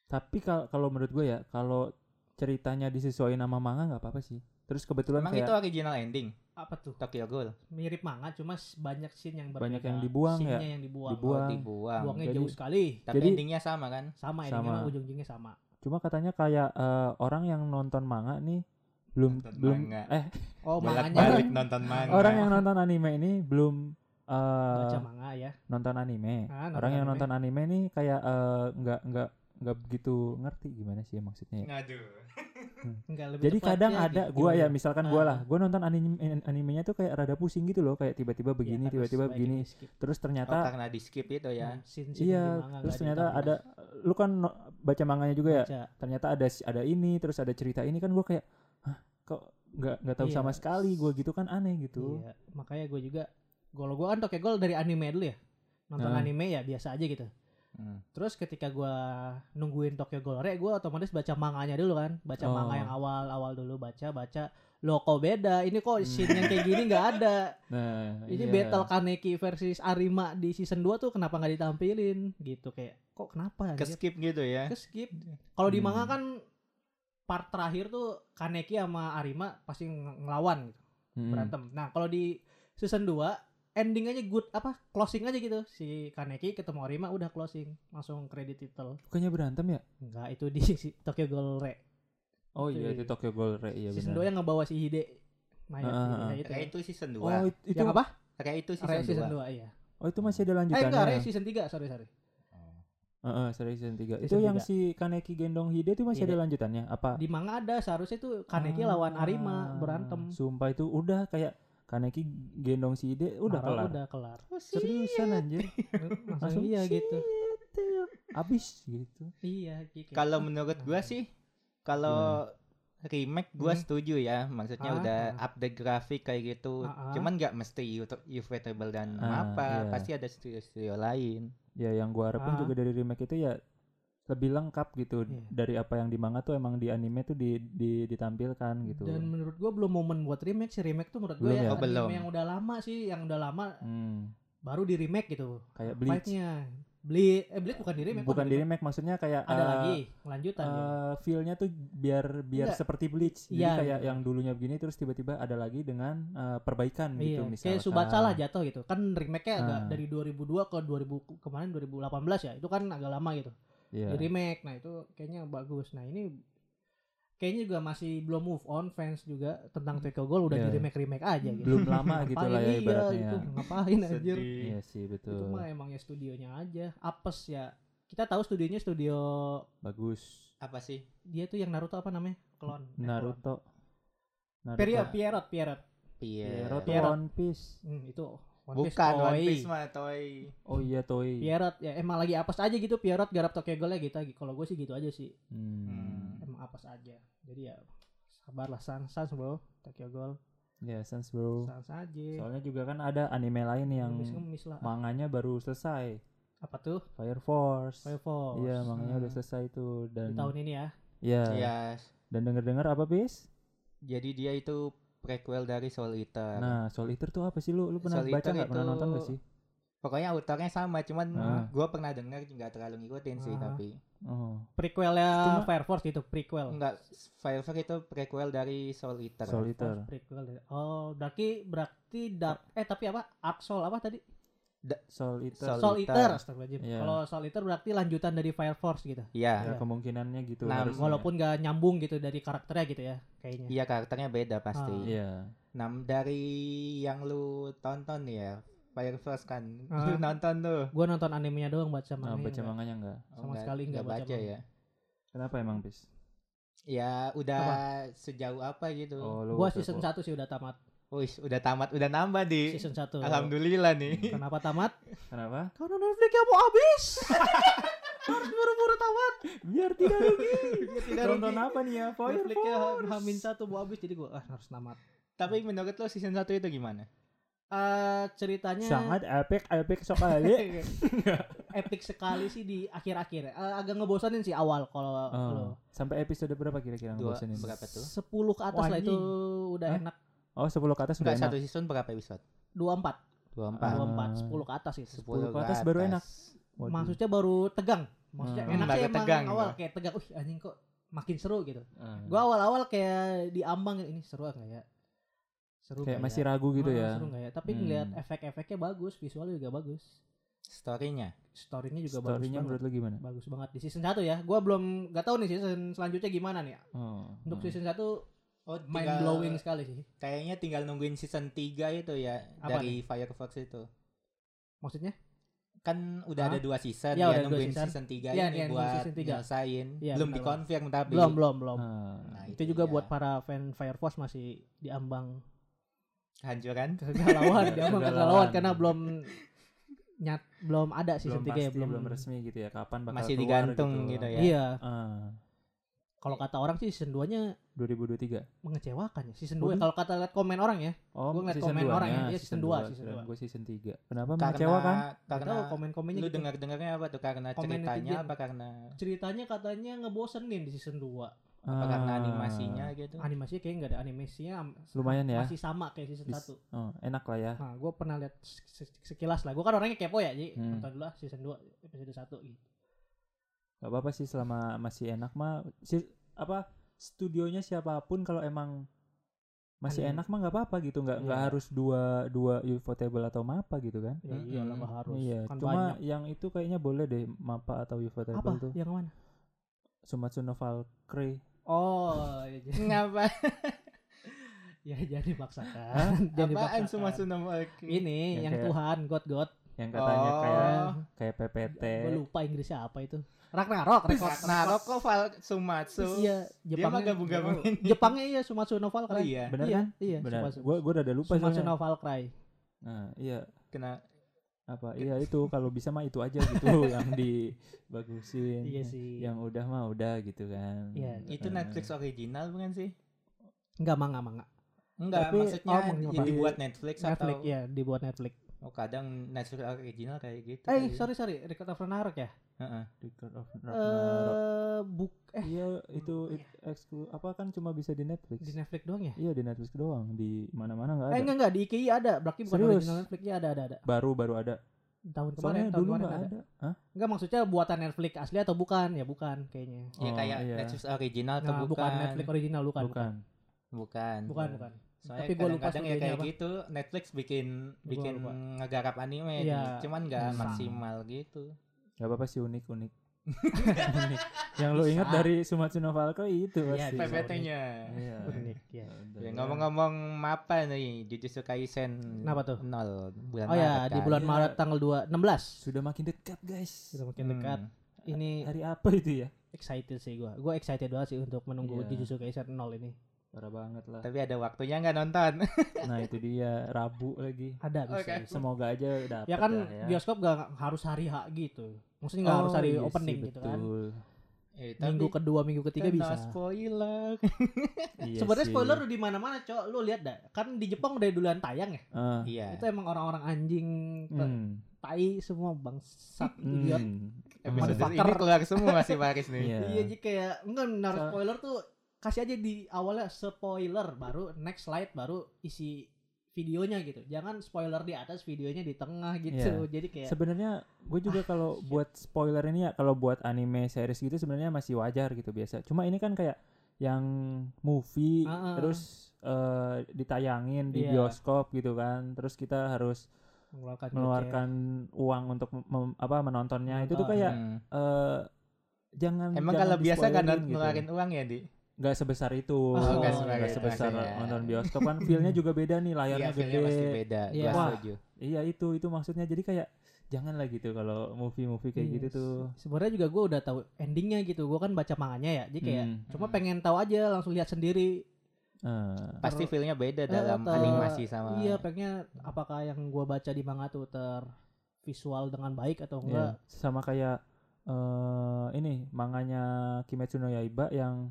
Tapi kal- kalau menurut gue ya, kalau ceritanya disesuaikan sama manga nggak apa-apa sih. Terus kebetulan emang kayak itu original ending Apa tuh? Tokyo Ghoul Mirip manga cuma banyak scene yang berbeda. Banyak yang dibuang ya? Scene-nya yang dibuang. Dibuang. oh, dibuang Buangnya Jadi- jauh sekali. tapi Jadi- endingnya sama kan Sama, Sama. sama. ujung-ujungnya sama. cuma katanya kayak eh, orang yang nonton manga nih belum Nonton belum manga. eh [laughs] Oh, manganya balik nonton manga orang yang nonton anime ini belum eh, baca manga ya. nonton anime. Ah, nonton orang yang anime. nonton anime nih kayak eh, nggak nggak nggak begitu ngerti gimana sih maksudnya. ya. Ngaduh. [laughs] Enggak lebih Jadi kadang ada gitu. gua ya misalkan gua Ah. lah, gua nonton anime animenya tuh kayak rada pusing gitu loh, kayak tiba-tiba Iya, begini, tiba-tiba begini. Terus Oh, ternyata karena di skip itu ya. Hmm, scene-scene yang di iya, manga terus ternyata ada lu kan no- baca manganya juga ya. Baca. Ternyata ada ada ini, terus ada cerita ini kan gua kayak hah kok nggak nggak tahu Iya. sama sekali gua gitu kan aneh gitu. Iya, makanya gue juga gol gue kan Tokyo Ghoul dari anime dulu ya. Nonton Ah. anime ya biasa aja gitu. Hmm. Terus ketika gua nungguin Tokyo Ghoul Re, gua otomatis baca manganya dulu kan. Baca Oh. manga yang awal-awal dulu baca baca. Loh kok beda? Ini kok scene yang kayak gini nggak [laughs] ada. Nah, Ini iya. battle Kaneki versus Arima di season 2 tuh kenapa nggak ditampilin gitu kayak kok kenapa Ke anjir? skip gitu ya. ke skip. Kalau di Hmm. manga kan part terakhir tuh Kaneki sama Arima pasti ng- ngelawan gitu, Mm-mm. berantem. Nah, kalau di season 2 ending aja good apa closing aja gitu. Si Kaneki ketemu Arima udah closing, langsung kredit title. Bukannya berantem ya? Enggak, itu di si Tokyo Ghoul Re. Oh Itu iya itu Tokyo Ghoul Re iya season benar. 2 yang ngebawa si Hide. Maya, Ah, ah, ah. ya, itu. Kayak itu season 2. Oh it- itu yang apa? Kayak itu Re season, season 2. 2, iya. Oh itu masih ada Eh lanjutannya. enggak, Re season 3, sorry sorry. Heeh, seri season 3. Itu Season yang tiga. si Kaneki gendong Hide itu masih Hide. ada lanjutannya apa? Di manga ada seharusnya itu Kaneki lawan Arima Ah, berantem. Sumpah itu udah kayak Kaneki gendong si Hide udah Nara kelar. Udah kelar. Seriusan anjir. Langsung iya gitu. Abis gitu. Iya, gitu. Kalau menurut gua sih Kalau remake gua Hmm. setuju ya, maksudnya Ah, udah ah. update grafik kayak gitu. Ah, ah. Cuman nggak mesti Ufotable dan Ah, apa, iya. pasti ada studio-studio lain. Ya yang gua harapin Ah. juga dari remake itu ya lebih lengkap gitu Iya. dari apa yang di manga tuh emang di anime tuh di, di ditampilkan gitu. Dan menurut gua belum momen buat remake sih remake tuh menurut gua Belum ya, ya? Oh, belum. anime yang udah lama sih, yang udah lama Hmm, baru di remake gitu. kayak Bleach. Fight-nya. Bleach, eh Bleach bukan di remake. Bukan di remake maksudnya kayak Ada eh, lagi lanjutan. eh, feel-nya tuh biar biar Enggak. seperti Bleach. Jadi Iya, kayak iya. yang dulunya begini terus tiba-tiba ada lagi dengan eh, perbaikan Iya, gitu misalnya. kayak Subatsa lah jatuh gitu. Kan remake-nya agak Ah. dari 2002 ke 2000 ke- kemarin 2018 ya. Itu kan agak lama gitu. Iya. Di remake. Nah, itu kayaknya bagus. Nah, ini kayaknya juga masih belum move on fans juga tentang Tokyo Ghoul udah Iya. di remake-remake aja gitu. Belum lama gitu lah ya Ngapain ibaratnya. iya, ya. itu ngapain anjir. Iya sih Itu betul. mah emangnya studionya aja. Apes ya. Kita tahu studionya studio Bagus. Apa sih? dia tuh yang Naruto apa namanya? Klon. Eh. Naruto. Naruto. Pierrot, Pierrot. Pierrot. Pierrot Pierrot. One Piece. Hmm, itu One Piece Bukan One Toei. Piece mah toy. Oh iya Toei. Pierrot ya emang lagi apes aja gitu Pierrot garap Tokyo Ghoul gitu kalau gue sih gitu aja sih Hmm. emang apes aja jadi ya sabarlah sans sans bro Tokyo Ghoul Ya sense bro. sans aja Soalnya juga kan ada anime lain yang manganya baru selesai. apa tuh Fire Force. Fire Force Iya, manganya udah Hmm. selesai tuh di dan tahun ini ya Iya. Iya. Dan denger-dengar apa, Bis? Jadi dia itu prequel dari Soul Eater. Nah, Soul Eater tuh apa sih lu? Lu pernah Soul baca nggak? Pernah itu- nonton gak sih? Pokoknya autornya sama, cuman Ah. gua pernah dengar nggak terlalu ngikutin sih Ah. tapi Oh, prequelnya Cuma- Fire Force gitu prequel enggak Firefox itu prequel dari Soul Eater. Soul Fire Eater. Force prequel ya. oh berarti berarti dark eh tapi apa Arc Soul apa tadi Soul Eater. Soul Soul Eater. Eater astagfirullahaladzim. Iya. kalau Soul Eater berarti lanjutan dari Fire Force gitu Iya. Ya, kemungkinannya gitu. Nah, harusnya. walaupun gak nyambung gitu dari karakternya gitu ya kayaknya Iya karakternya beda pasti. Ah. Iya. Nah, dari yang lu tonton nih ya, Fire Force kan. Ah. Lu nonton tuh. Gue nonton animenya doang baca Nah, manganya baca enggak. manganya enggak? Sama nggak- sekali nggak nggak baca baca ya. Kenapa emang, Bis? Ya udah sejauh apa gitu. Oh, lu Gua season 1 sih udah tamat. Wih, udah tamat, udah nambah di. Season 1. Alhamdulillah nih. [laughs] Kenapa tamat? Kenapa? Karena Netflix mau habis. [laughs] Harus buru-buru tamat. Biar tidak rugi. Tidak Nonton rugi. apa nih ya? Fire Netflixnya hamin satu mau habis jadi gua ah harus tamat. Tapi menurut lo season 1 itu gimana? Eh ceritanya Sangat epic, epic sekali. [laughs] epic sekali sih di akhir-akhir. Eh, agak ngebosanin sih awal kalau Oh, lo. sampai episode berapa kira-kira Dua, ngebosenin? berapa tuh? 10 ke atas Wah, lah itu udah Hah? enak. Oh, 10 ke atas sudah Enggak enak. satu season berapa episode? 24. 24. 24, 10 ke atas itu. 10 ke atas baru enak. Waduh. Maksudnya baru tegang. Maksudnya Hmm. enak sih emang tegang, awal gua. kayak tegang. Uh anjing kok makin seru gitu. Ah. Gua awal-awal kayak diambang ini seru enggak ya? Seru kayak masih ya? ragu gitu Ah, ya. Seru enggak ya? Tapi Hmm. ngeliat efek-efeknya bagus, visualnya juga bagus. Story-nya. Story-nya juga bagus Story-nya banget. menurut lu gimana? Bagus banget di season 1 ya. Gua belum nggak tahu nih season selanjutnya gimana nih. Oh. Untuk hmm. season 1 Oh, mind tinggal- blowing sekali sih. Kayaknya tinggal nungguin season 3 itu ya Apa dari Firefox itu. Maksudnya? Kan udah Hah? ada dua season Ya, ya, nungguin season. season 3 Iya, ini nungguin buat season tiga. nyelesain. Iya, belum dikonfirm tapi Belum, belum, belum. Ah. Nah, itu juga dia. buat para fan Fire Force masih diambang kehancuran. [laughs] kegalauan, diambang Kegalauan. karena belum nyat belum ada season belum 3 pasti, ya, belum, belum resmi gitu ya. Kapan bakal Masih digantung gitu ya. Iya, Ah, kalau kata orang sih season 2-nya 2023. mengecewakan ya. Season Waduh. 2 kalau kata lihat komen orang ya. Oh, Gua ngeliat komen 2 orang ya, dia season dua, season dua. Gue season 3. Kenapa Karena mengecewakan? Karena tahu komen-komennya lu gitu. dengar-dengarnya apa tuh karena Komen ceritanya netizen. apa karena Ceritanya katanya ngebosenin di season 2. apa karena Ah, animasinya gitu. Animasinya kayaknya nggak ada animasinya Lumayan ya. masih sama kayak season Bis- 1. Oh, enak lah ya. Nah, gue pernah lihat se- se- sekilas lah. Gue kan orangnya kepo ya, jadi Hmm. nonton dulu lah season 2 episode 1 gitu. Gak apa-apa sih selama masih enak mah si apa studionya siapa pun kalau emang masih Anime. enak mah nggak apa-apa gitu nggak nggak Iya. harus dua dua Ufotable atau Mapa gitu kan Ya Mm-mm. iyalah nggak harus. iya kan cuma banyak. yang itu kayaknya boleh deh Mapa atau Ufotable Apa? tuh Yang mana? Sumatsu no Valkyrie Oh, [laughs] [laughs] ya, jadi, Ngapa? ya jadi dipaksakan. [laughs] jadi Apaan semua Sunamaki? Ini Yang yang, Tuhan, God God. Yang katanya Oh. kayak kayak PPT Gue lupa Inggrisnya apa itu. Ragnarok, Ragnarok. Kok Val Sumatsu? Iya, Dia mah Jepangnya. gabung-gabungin. Jepangnya iya Sumatsu no Oh Valkyrie. iya. benar iya, kan Iya, benar Sumatsu. gua gua udah lupa Sumatsu soalnya no Valkyrie. nah iya Kena apa iya itu kalau bisa mah itu aja gitu [laughs] yang dibagusin Iya sih. yang udah mah udah gitu kan Iya, Itu Eh, Netflix original bukan sih? Enggak manga manga. Enggak, Tapi- maksudnya oh, ya dibuat Netflix, Netflix atau ya dibuat Netflix. Oh kadang Netflix original kayak gitu. Eh kali. sorry sorry, Record of Ragnarok ya? Heeh. Record of Ragnarok. Eh buk eh iya itu it, eksklu apa kan cuma bisa di Netflix di Netflix doang ya? iya di Netflix doang di mana-mana nggak Eh ada enggak enggak di IKI ada, berarti bukan Serius? original Netflix ya ada ada ada. baru baru ada Tahun kemarin soalnya tahun dulu kemarin ada. ada, Hah? Enggak maksudnya buatan Netflix asli atau bukan? Ya bukan kayaknya. Ya Oh, kayak iya. Netflix original atau Nah, bukan? bukan Netflix original bukan. bukan Bukan. Bukan bukan. Soalnya Tapi gua lupa kadang-kadang ya kayak apa. gitu Netflix bikin Gua bikin lupa. ngegarap anime Iya. cuman nggak Bisa. maksimal gitu. nggak apa-apa sih unik unik [laughs] unik yang lo ingat dari Sumatsu no Valkyrie itu Iya, pasti bisa. PPT-nya. Iya. Unik ya. Ya, ya. ngomong-ngomong apa nih Jujutsu Kaisen Kenapa tuh? nol bulan Oh ya, Maret di kan? bulan Iya. Maret tanggal 2 16. sudah makin dekat guys Sudah makin Hmm. dekat. Ini hari apa itu ya excited sih gua. Gua excited banget sih untuk menunggu Iya. Jujutsu Kaisen 0 ini. Parah banget lah Tapi ada waktunya nggak nonton? [laughs] nah itu dia Rabu lagi Ada bisa. Bisa. semoga aja dapat Ya kan ya. bioskop gak harus hari H gitu. Maksudnya nggak harus Oh, hari iya opening sih, gitu kan. betul. Eh, Minggu kedua, minggu ketiga kena bisa. spoiler. [laughs] Iya Sebenarnya spoiler di mana-mana, Cok. Lu lihat dah. Kan di Jepang udah duluan tayang ya. Ah, iya. Itu emang orang-orang anjing hmm, tai semua bangsat hmm. idiot. Episode ini keluar semua si Paris nih. Iya. Iya, jadi kayak enggak naruh So- spoiler tuh kasih aja di awalnya spoiler baru next slide baru isi videonya gitu. Jangan spoiler di atas videonya di tengah gitu. Jadi kayak Sebenarnya gue juga Ah, kalau buat spoiler ini ya kalau buat anime series gitu sebenarnya masih wajar gitu biasa. Cuma ini kan kayak yang movie Ah, ah. terus eh, ditayangin di Iya. bioskop gitu kan. Terus kita harus mengeluarkan mengeluarkan uang untuk mem- apa menontonnya. Itu tuh kayak Hmm. eh jangan Emang jangan kalau biasa kan gitu. ngeluarin uang ya, Di? Nggak sebesar itu Oh, nggak sebesar sebesar itu, ya. nonton bioskop kan feelnya juga beda nih Iya, layarnya filmnya gede pasti beda. Iya. Gua Wah. setuju. iya itu itu maksudnya jadi kayak jangan lah gitu kalau movie-movie kayak Iya, gitu tuh Sebenarnya juga gue udah tahu endingnya gitu. Gue kan baca manganya ya. Jadi kayak Hmm. cuma Hmm. pengen tahu aja langsung lihat sendiri. Eh, Pasti filmnya beda Eh, dalam atau- animasi sama Iya, pengennya apakah yang gue baca di manga tuh tervisual dengan baik atau enggak? iya. sama kayak eh ini manganya Kimetsu no Yaiba yang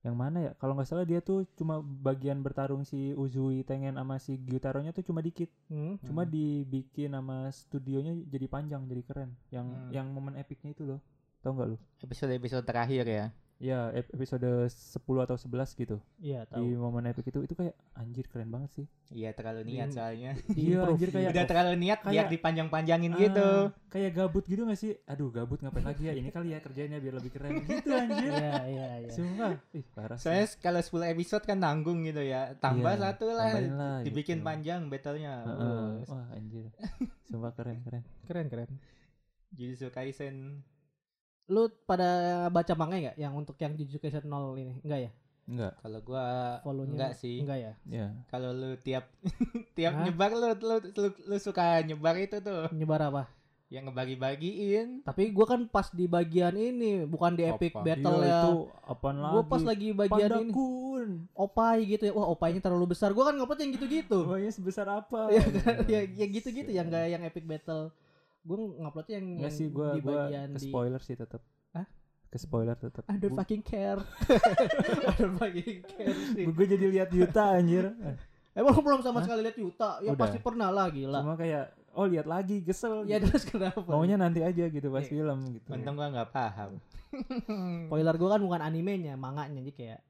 yang mana ya kalau nggak salah dia tuh cuma bagian bertarung si Uzui Tengen sama si Gyutaro-nya tuh cuma dikit Hmm? cuma Hmm. dibikin sama studionya jadi panjang jadi keren yang Hmm. yang momen epicnya itu loh tau nggak lu episode-episode terakhir ya. Ya ep- episode 10 atau 11 gitu Iya di tahu. momen epic itu itu kayak anjir keren banget sih Iya, terlalu niat Di- soalnya. iya [laughs] anjir kayak Udah terlalu niat biar kayak- dipanjang-panjangin Ah, gitu. kayak gabut gitu gak sih aduh gabut ngapain lagi ya ini kali ya kerjanya biar lebih keren [laughs] gitu anjir Iya iya iya. sumpah ih parah sih. Soalnya kalau 10 episode kan nanggung gitu ya. Tambah Iya, satu lah, lah dibikin gitu. panjang battle-nya. Heeh. Oh, wah anjir sumpah keren keren Keren keren. Jujutsu Kaisen Lu pada baca manga nggak yang untuk yang Jujutsu Kaisen 0 ini? Enggak ya? enggak kalau gua Follow-nya enggak sih. Enggak ya? ya Kalau lu tiap [laughs] tiap Hah? nyebar lu, lu lu lu suka nyebar itu tuh Nyebar apa? yang ngebagi-bagiin. Tapi gua kan pas di bagian ini, bukan di epic Apa? battle Iya, ya. itu apaan lagi Gua pas lagi bagian ini Pandakun opai gitu ya. Wah, opainya terlalu besar. Gua kan ngupload yang gitu-gitu. Buahnya sebesar apa Iya [laughs] ya, ya gitu-gitu yang enggak yang epic battle. Gua nguploadnya yang, Enggak yang sih gua di gua bagian ke di spoiler sih tetap Hah? ke spoiler tetap [laughs] I don't fucking care. I don't fucking care sih. gue jadi lihat Yuta anjir Emang lu belum sama sekali lihat Yuta? Ya Udah. pasti pernah lah gila. cuma kayak oh lihat lagi gesel Ya gitu. terus kenapa? maunya nanti aja gitu pas Iya. film gitu Untung gua nggak paham. Spoiler gua kan bukan animenya, manganya jadi kayak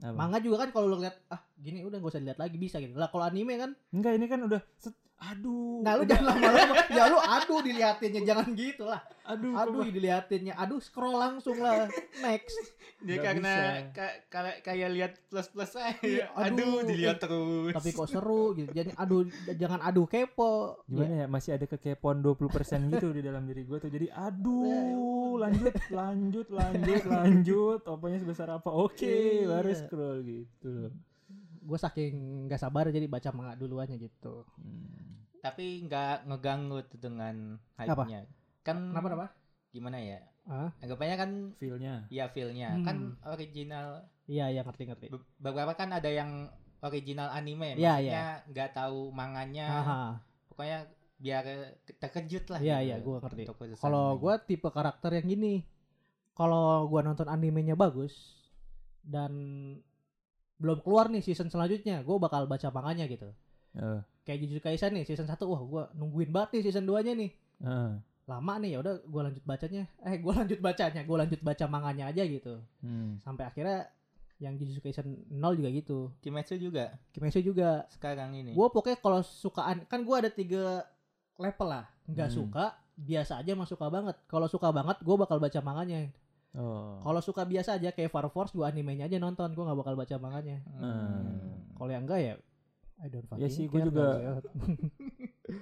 Apa? manga juga kan kalau lu lihat ah gini udah gak usah dilihat lagi bisa gitu. Lah kalau anime kan, enggak ini kan udah set, aduh nah lu jangan lama-lama. [laughs] ya lu aduh diliatinnya jangan gitu lah. aduh Aduh diliatinnya. Aduh scroll langsung lah. Next. Dia Nggak karena bisa. ka- ka- kayak lihat plus-plus aja. Iya, [laughs] aduh, aduh, dilihat eh, terus. Tapi kok seru gitu. Jadi aduh jangan aduh kepo. gimana ya masih ada kekepoan 20% gitu di dalam diri gue tuh jadi aduh lanjut lanjut lanjut lanjut [laughs] apanya sebesar apa oke Iya. baru scroll gitu loh Gue saking nggak sabar jadi baca manga duluannya gitu. Hmm. Tapi nggak ngeganggu tuh dengan hype-nya. Kan Kenapa kenapa? gimana ya? Ah, Anggapannya kan feelnya ya feel-nya Hmm. kan original. iya iya ngerti ngerti. Be- Beberapa kan ada yang original anime, Iya, maksudnya nggak tahu manganya. Aha. Pokoknya biar terkejut lah. Iya, gitu iya, gua ngerti. Kalau gua tipe karakter yang gini. Kalau gua nonton animenya bagus dan belum keluar nih season selanjutnya, gua bakal baca manganya gitu. Eh, Kayak Jujutsu Kaisen nih season 1, wah gua nungguin banget nih season 2-nya nih. eh, Lama nih ya udah gua lanjut bacanya. Eh, gua [laughs] lanjut bacanya, gua lanjut baca manganya aja gitu. hmm. Sampai akhirnya yang Jujutsu Kaisen 0 juga gitu. Kimetsu juga Kimetsu juga. sekarang ini. Gua pokoknya kalau sukaan kan gua ada tiga level lah. Nggak Hmm. suka, biasa aja, sama suka banget. Kalau suka banget, gua bakal baca manganya. Oh. Kalau suka biasa aja kayak Fire Force gua animenya aja nonton, gua nggak bakal baca manganya. Hmm. Kalau yang enggak ya I don't fucking Ya sih, gua juga.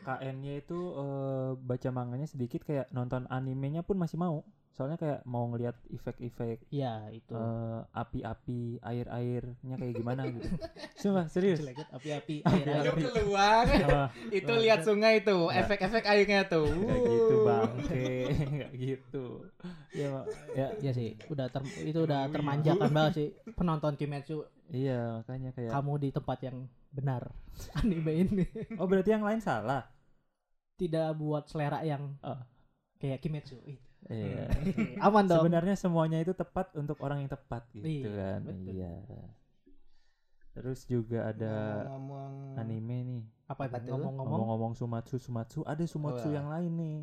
KN-nya [laughs] itu eh, baca manganya sedikit kayak nonton animenya pun masih mau. Soalnya kayak mau ngelihat efek-efek Iya, itu. eh, api-api, air-airnya kayak gimana gitu. [laughs] Sumpah, serius. Api-api. Air-air. Lu keluar [laughs] itu lihat sungai Nggak. efek-efek airnya tuh. Kayak gitu bangke, [laughs] kayak gitu. Ya, ya, Iya sih, udah ter- itu udah termanjakan banget sih penonton Kimetsu. iya makanya kayak. Kamu di tempat yang benar anime ini. Oh berarti yang lain salah. Tidak buat selera yang Oh. kayak Kimetsu. Ih, Iya. [laughs] Aman dong. Sebenarnya semuanya itu tepat untuk orang yang tepat gitu Iya, kan. betul. Iya. Terus juga ada ngomong anime nih. Apa itu ngomong-ngomong? Ngomong-ngomong Sumatsu Sumatsu, ada Sumatsu Wah. yang lain nih.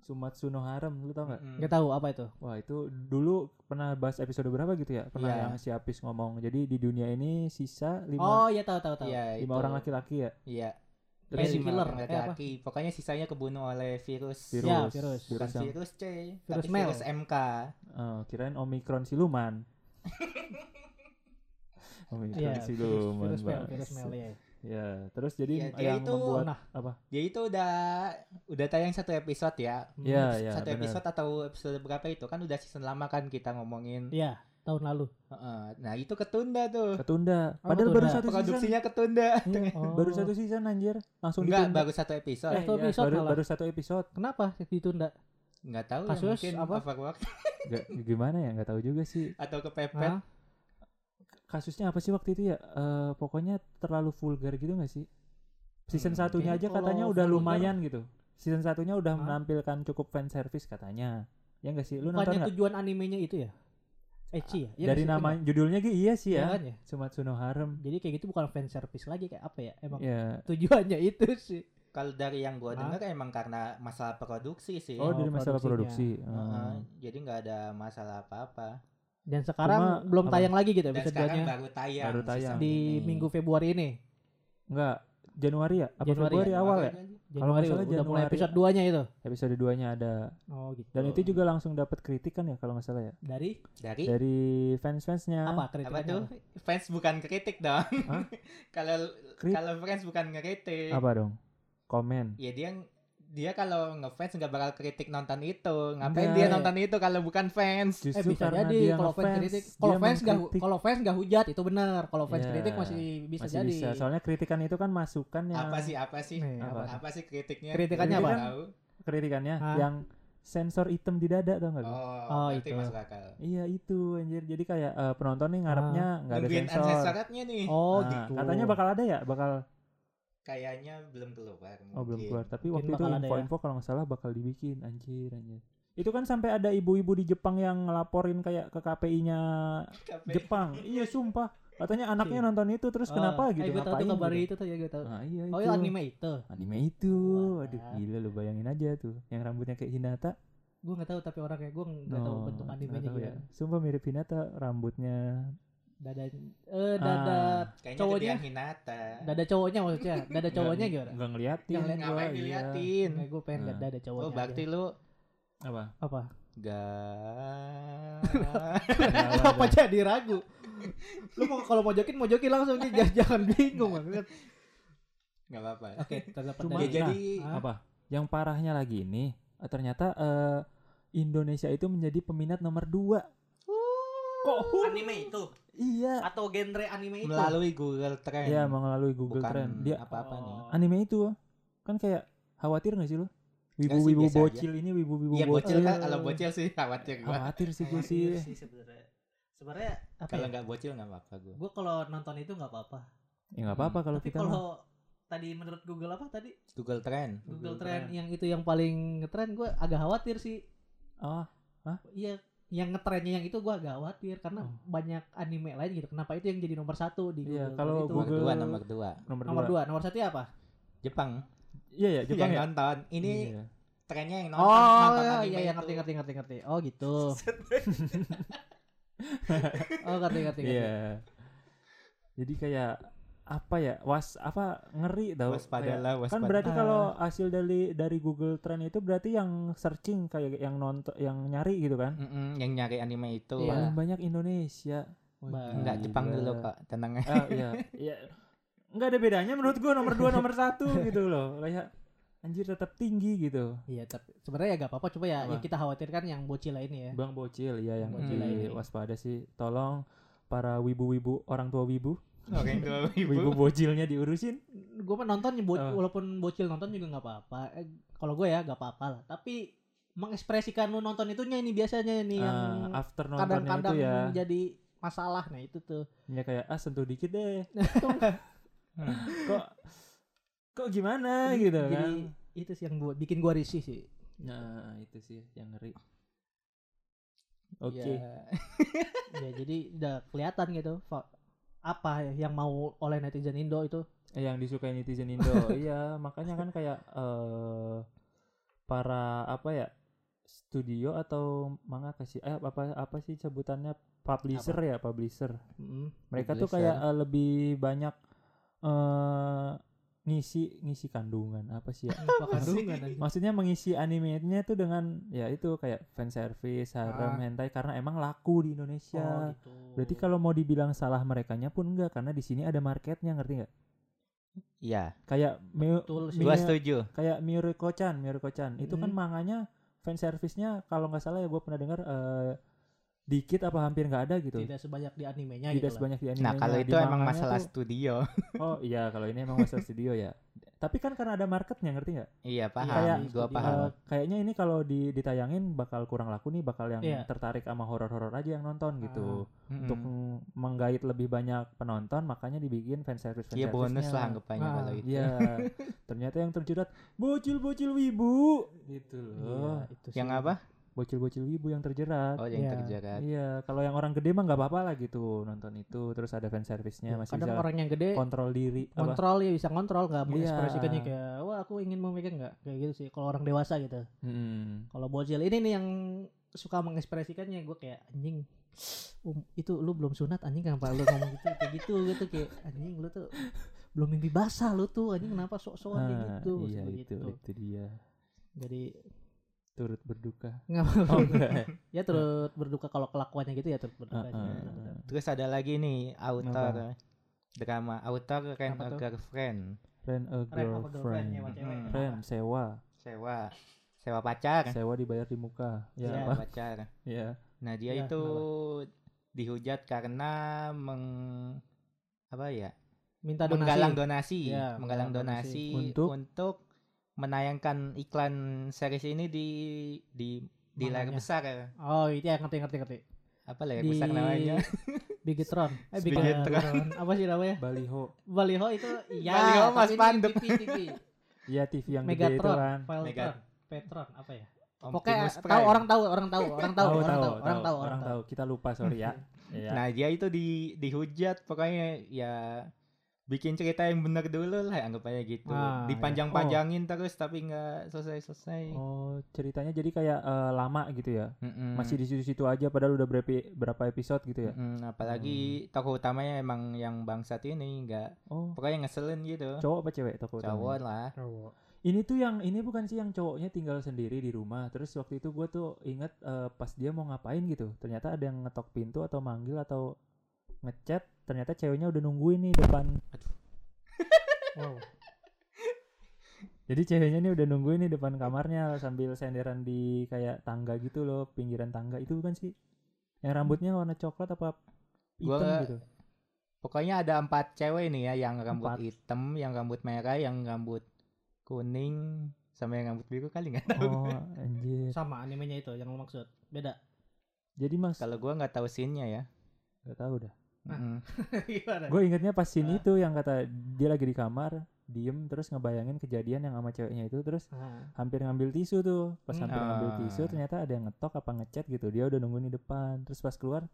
Sumatsu no Harem, lu tau nggak? Nggak tahu apa itu. Wah itu dulu pernah bahas episode berapa gitu ya? Pernah Iya. yang si Apis ngomong. Jadi di dunia ini sisa lima, Oh iya tahu tahu tahu. Iya, lima itu. orang laki-laki ya. Iya. Terus Iya, si lima killer, orang eh, apa? Pokoknya sisanya kebunuh oleh virus. Virus, Ya, virus. Bukan virus yang, virus C, Virus tapi Mel. virus MK. eh, kirain Omikron siluman. [laughs] Omikron Iya, siluman. virus mel, Bang. virus mel ya. Ya, terus jadi Iya, dia yang itu- membuat Nah. apa? Dia itu udah udah tayang satu episode ya. Iya, iya, satu benar. episode atau episode berapa itu kan udah season lama kan kita ngomongin. Iya, tahun lalu. Heeh. Nah, itu ketunda tuh. Ketunda. Oh, Padahal baru ketunda. satu season. Produksinya ketunda. Iya, [laughs] Oh. Baru satu season anjir. Langsung Enggak, ditunda. baru satu episode. Eh, Satu iya, episode baru, malah. baru satu episode. Kenapa ditunda? Enggak tahu ya, Kasus mungkin apa? overwork [laughs] Gak, gimana ya? Nggak tahu juga sih. atau kepepet. Hah? Kasusnya apa sih waktu itu ya? Eh, pokoknya terlalu vulgar gitu nggak sih? Season Hmm, satunya aja katanya udah vulgar- lumayan gitu. Season satunya udah Hah? menampilkan cukup fan service katanya. Ya nggak sih? Lu nonton tujuan animenya itu ya? Ecchi ya? Iya Dari nama Bener. judulnya gitu iya sih ya. kan ya? Sumatsu no Harem. Jadi kayak gitu bukan fan service lagi kayak apa ya? Emang Ya. tujuannya itu sih. Kalau dari yang gua Hah? dengar emang karena masalah produksi sih. Oh, Oh, dari masalah produksi. Heeh, Hmm. jadi nggak ada masalah apa-apa. Dan sekarang Cuma, belum apa? tayang lagi gitu Dan sekarang 2-nya baru tayang. Baru tayang. di ini. minggu Februari ini. Enggak, Januari ya? Apa Januari Februari ya? awal ya? Kalau nggak salah udah mulai episode 2-nya itu. Episode 2-nya ada. Oh gitu. Dan itu juga langsung dapat kritikan ya kalau nggak salah ya. dari Dari Dari fans-fansnya. apa apa kritikannya tuh? apa? Fans bukan kritik dong. [laughs] Kalau kalau fans bukan ngeritik. Apa dong? Komen. Ya dia dia kalau ngefans nggak bakal kritik nonton itu. Ngapain Enggak. dia nonton itu kalau bukan fans? Eh Justru bisa karena jadi dia kalau fans ngefans, kritik. dia Kalau fans nggak mengkritik. kalau fans nggak hujat itu benar. Kalau fans Iya, kritik masih bisa Masih jadi. bisa. Soalnya kritikan itu kan masukan yang Apa sih apa sih? Nih, Apa? apa? Apa sih kritiknya? Kritikannya Gua apa? nggak tahu. kritikannya Hah? yang sensor item di dada tau nggak? lu? Oh, Oh, berarti itu. masuk akal. Iya itu anjir. Jadi kayak eh, penonton nih ngarepnya nggak ada Nungguin sensor. nih. Oh Nah, gitu. Katanya bakal ada ya, bakal Kayaknya belum keluar. oh belum mungkin. keluar. Tapi Mungkin waktu itu ada ya. info-info kalau nggak salah bakal dibikin anjir anjir. Itu kan sampai ada ibu-ibu di Jepang yang ngelaporin kayak ke KPI-nya KPI. Jepang. iya sumpah. Katanya anaknya Iya. nonton itu terus Oh, kenapa eh, gitu gue tahu tuh kabar gitu. itu tuh ya gue tahu. Nah, iya Oh itu. ya anime itu. Anime itu. Wah. Aduh gila lu bayangin aja tuh yang rambutnya kayak Hinata. Gue nggak tahu tapi orangnya gue nggak tahu No, bentuk animenya tahu ya. Sumpah mirip Hinata rambutnya. Dada eh dada Ah. Cowoknya? Hinata. dada cowoknya maksudnya. [laughs] Dada cowoknya gimana? Nggak ngeliatin Nggak gua, Ngapain iya. diliatin? Nggak, gue pengen lihat Nah. dada cowoknya. Oh, berarti aja. lu Apa? apa? gak [laughs] Kenapa jadi ragu? Lu mau kalau mau jokin mau jokin langsung nih jangan, jangan bingung banget. nggak apa-apa. Oke, terdapat Cuma- Ya, dari- jadi apa? Yang parahnya lagi ini ternyata eh, Indonesia itu menjadi peminat nomor dua. Kok? anime itu Iya. atau genre anime itu? melalui Google Trend. Iya melalui Google Bukan Trend. Dia apa-apa nih. Oh. anime itu kan kayak khawatir gak sih lo? sih, Wibu-wibu aja. bocil ini wibu-wibu Iya bocil bocil. kan kalau bocil sih khawatir gua. Khawatir sih gue sih. Khawatir sih sebenarnya. Sebenarnya apa Kalau ya? nggak bocil nggak apa-apa gua. Gue kalau nonton itu nggak apa-apa. Ya nggak apa-apa kalau Tapi kita kalau tadi menurut Google apa tadi? Google Trend. Google, Google Trend Trend. yang itu yang paling ngetren gue agak khawatir sih. Oh, Iya, yang ngetrennya yang itu gue agak khawatir karena Oh. banyak anime lain gitu. Kenapa itu yang jadi nomor satu di Iya, Google kalau Trend itu? Nomor Google- dua, nomor dua. nomor, nomor dua. dua, nomor satu apa? Jepang. Iya ya, Jepang yang ya. nonton. Ini Iya. trennya yang nonton. Oh, nonton iya, anime iya, iya, itu. ngerti, ngerti, ngerti, ngerti. Oh gitu. [laughs] oh ngerti, ngerti, ngerti. Iya. Jadi kayak apa ya? Was apa ngeri tau. Waspadalah, Kan waspada. berarti kalau hasil dari dari Google Trend itu berarti yang searching kayak yang nonton yang nyari gitu kan. Mm-mm, yang nyari anime itu. Iya. Paling banyak Indonesia. Enggak, Gila. Jepang dulu kok. Tenang aja. Ah, iya. Iya. Enggak ada bedanya menurut gua nomor 2 nomor satu gitu loh. Kayak anjir tetap tinggi gitu. Iya, tapi sebenarnya ya gak apa-apa. Coba ya, Apa? yang kita khawatirkan yang bocil lainnya ya. Bang bocil ya yang Bocil lagi ini. waspada sih. Tolong para wibu-wibu orang tua wibu, Orang tua [laughs] wibu ibu. bocilnya diurusin. Gue mah nonton bo- Oh. walaupun bocil nonton juga nggak apa-apa. Eh, kalau gue ya nggak apa-apa lah. Tapi mengekspresikan lu nonton itunya ini biasanya ini yang Ah, after nontonnya itu kadang-kadang ya, jadi masalah. Nah itu tuh. ya kayak ah sentuh dikit deh. [laughs] Hmm. kok kok gimana gitu jadi kan. itu sih yang buat bikin gua risih sih. Nah, itu sih yang ngeri. Oke. Ya, ya jadi udah kelihatan gitu apa ya yang mau oleh netizen Indo itu. Eh, yang disukai netizen Indo. [laughs] iya, makanya kan kayak eh para apa ya? studio atau manga kasih eh apa apa sih sebutannya publisher ya, publisher. Mm. Mereka tuh Publisher. kayak eh, lebih banyak eh ngisi ngisi kandungan apa sih ya? Apa kandungan. Maksudnya mengisi animenya tuh dengan ya itu kayak fan service, harem, Ah. hentai karena emang laku di Indonesia. Oh, gitu. Berarti kalau mau dibilang salah merekanya pun enggak karena di sini ada marketnya ngerti nggak? Iya, Kayak Miu, Betul sih. gua setuju. kayak Miuriko-chan, Miuriko-chan. Itu kan Hmm. manganya fan service-nya kalau nggak salah ya gue pernah dengar eh, dikit apa hampir nggak ada gitu. tidak sebanyak di animenya Tidak gitu lah. sebanyak di Nah, animenya. kalau Di itu emang manganya masalah tuh- studio. [laughs] oh iya, kalau ini emang masalah studio ya. Tapi kan karena ada marketnya ngerti nggak? iya, paham. Kayak- gua studio. paham. Eh, kayaknya ini kalau di, ditayangin bakal kurang laku nih, bakal yang Iya. tertarik sama horor-horor aja yang nonton gitu. Mm-mm. Untuk menggait lebih banyak penonton, makanya dibikin fan service fan Iya bonus lah anggapannya Ah, kalau itu. Iya. [laughs] Ternyata yang terjerat bocil-bocil wibu gitu Iya, loh. itu sih. Yang apa? Bocil-bocil wibu yang terjerat. Oh, yang Iya. terjerat. Iya, kalau yang orang gede mah nggak apa-apa lah gitu nonton itu, terus ada fan service-nya masih Kadang bisa orang yang gede kontrol diri. Apa? kontrol ya bisa kontrol nggak Iya. mengekspresikannya kayak wah aku ingin memegang nggak kayak gitu sih kalau orang dewasa gitu Mm. kalau bocil ini nih yang suka mengekspresikannya gue kayak anjing um, itu lu belum sunat anjing kenapa lu ngomong gitu kayak gitu gitu kayak anjing lu tuh belum mimpi basah lu tuh anjing kenapa sok-sokan kayak Ah, gitu iya itu, itu dia. jadi Turut berduka. nggak [laughs] Oh enggak. ya turut berduka kalau kelakuannya gitu ya turut berduka aja. ah, ah. Terus ada lagi nih author drama author Rent Apa a? Girlfriend. Friend a Rent apa girlfriend, girlfriend. cewek. Hmm. Friend sewa, Sewa sewa pacar. sewa dibayar di muka. Ya Iya. apa? pacar. Ya. Nah, dia Ya, itu dihujat karena meng apa ya? minta donasi menggalang donasi, menggalang menggalang donasi, donasi. Untuk? untuk menayangkan iklan series ini di di di layar besar. oh itu ya ngerti ngerti ngerti Apa layar Di- besar namanya? [laughs] Bigetron eh Bigetron. Bigetron apa sih namanya Baliho. Baliho itu [laughs] iya Baliho, Mas TV [laughs] Iya TV yang gede itu Megatron kan. Filtron Mega- Petron apa ya Optimus pokoknya tahu orang tahu orang tahu orang tahu orang tahu orang tahu orang tahu. Kita lupa sorry ya. Iya. Nah, dia itu di dihujat pokoknya ya bikin cerita yang benar dulu lah anggap aja gitu. Ah, ya. Dipanjang-panjangin terus tapi nggak selesai-selesai. Oh, ceritanya jadi kayak eh, lama gitu ya. Mm-mm. Masih di situ-situ aja padahal udah berapa berapa episode gitu ya. Mm-mm, apalagi tokoh utamanya emang yang bangsat ini nggak Oh, pokoknya ngeselin gitu. cowok apa cewek toko Cowok lah. Ini tuh yang ini bukan sih yang cowoknya tinggal sendiri di rumah. Terus waktu itu gue tuh inget eh, pas dia mau ngapain gitu. Ternyata ada yang ngetok pintu atau manggil atau ngechat. Ternyata ceweknya udah nungguin nih depan. wow Jadi ceweknya nih udah nungguin nih depan kamarnya sambil senderan di kayak tangga gitu loh, pinggiran tangga. Itu bukan sih? Yang rambutnya warna coklat apa hitam Gua- gitu? Pokoknya ada empat cewek nih ya, yang rambut Empat. hitam, yang rambut merah, yang rambut kuning, sama yang rambut biru kali nggak tahu. Oh, anjir. sama animenya itu yang lo maksud beda Jadi Mas, Kalau gua nggak tahu scene-nya ya. gak tahu dah. Nah. [laughs] Gimana Gue ingetnya pas scene Ah. itu yang kata dia lagi di kamar, diem terus ngebayangin kejadian yang sama ceweknya itu terus Nah, hampir ngambil tisu tuh pas Hmm. hampir ngambil Ah. tisu ternyata ada yang ngetok apa ngechat gitu dia udah nungguin di depan terus pas keluar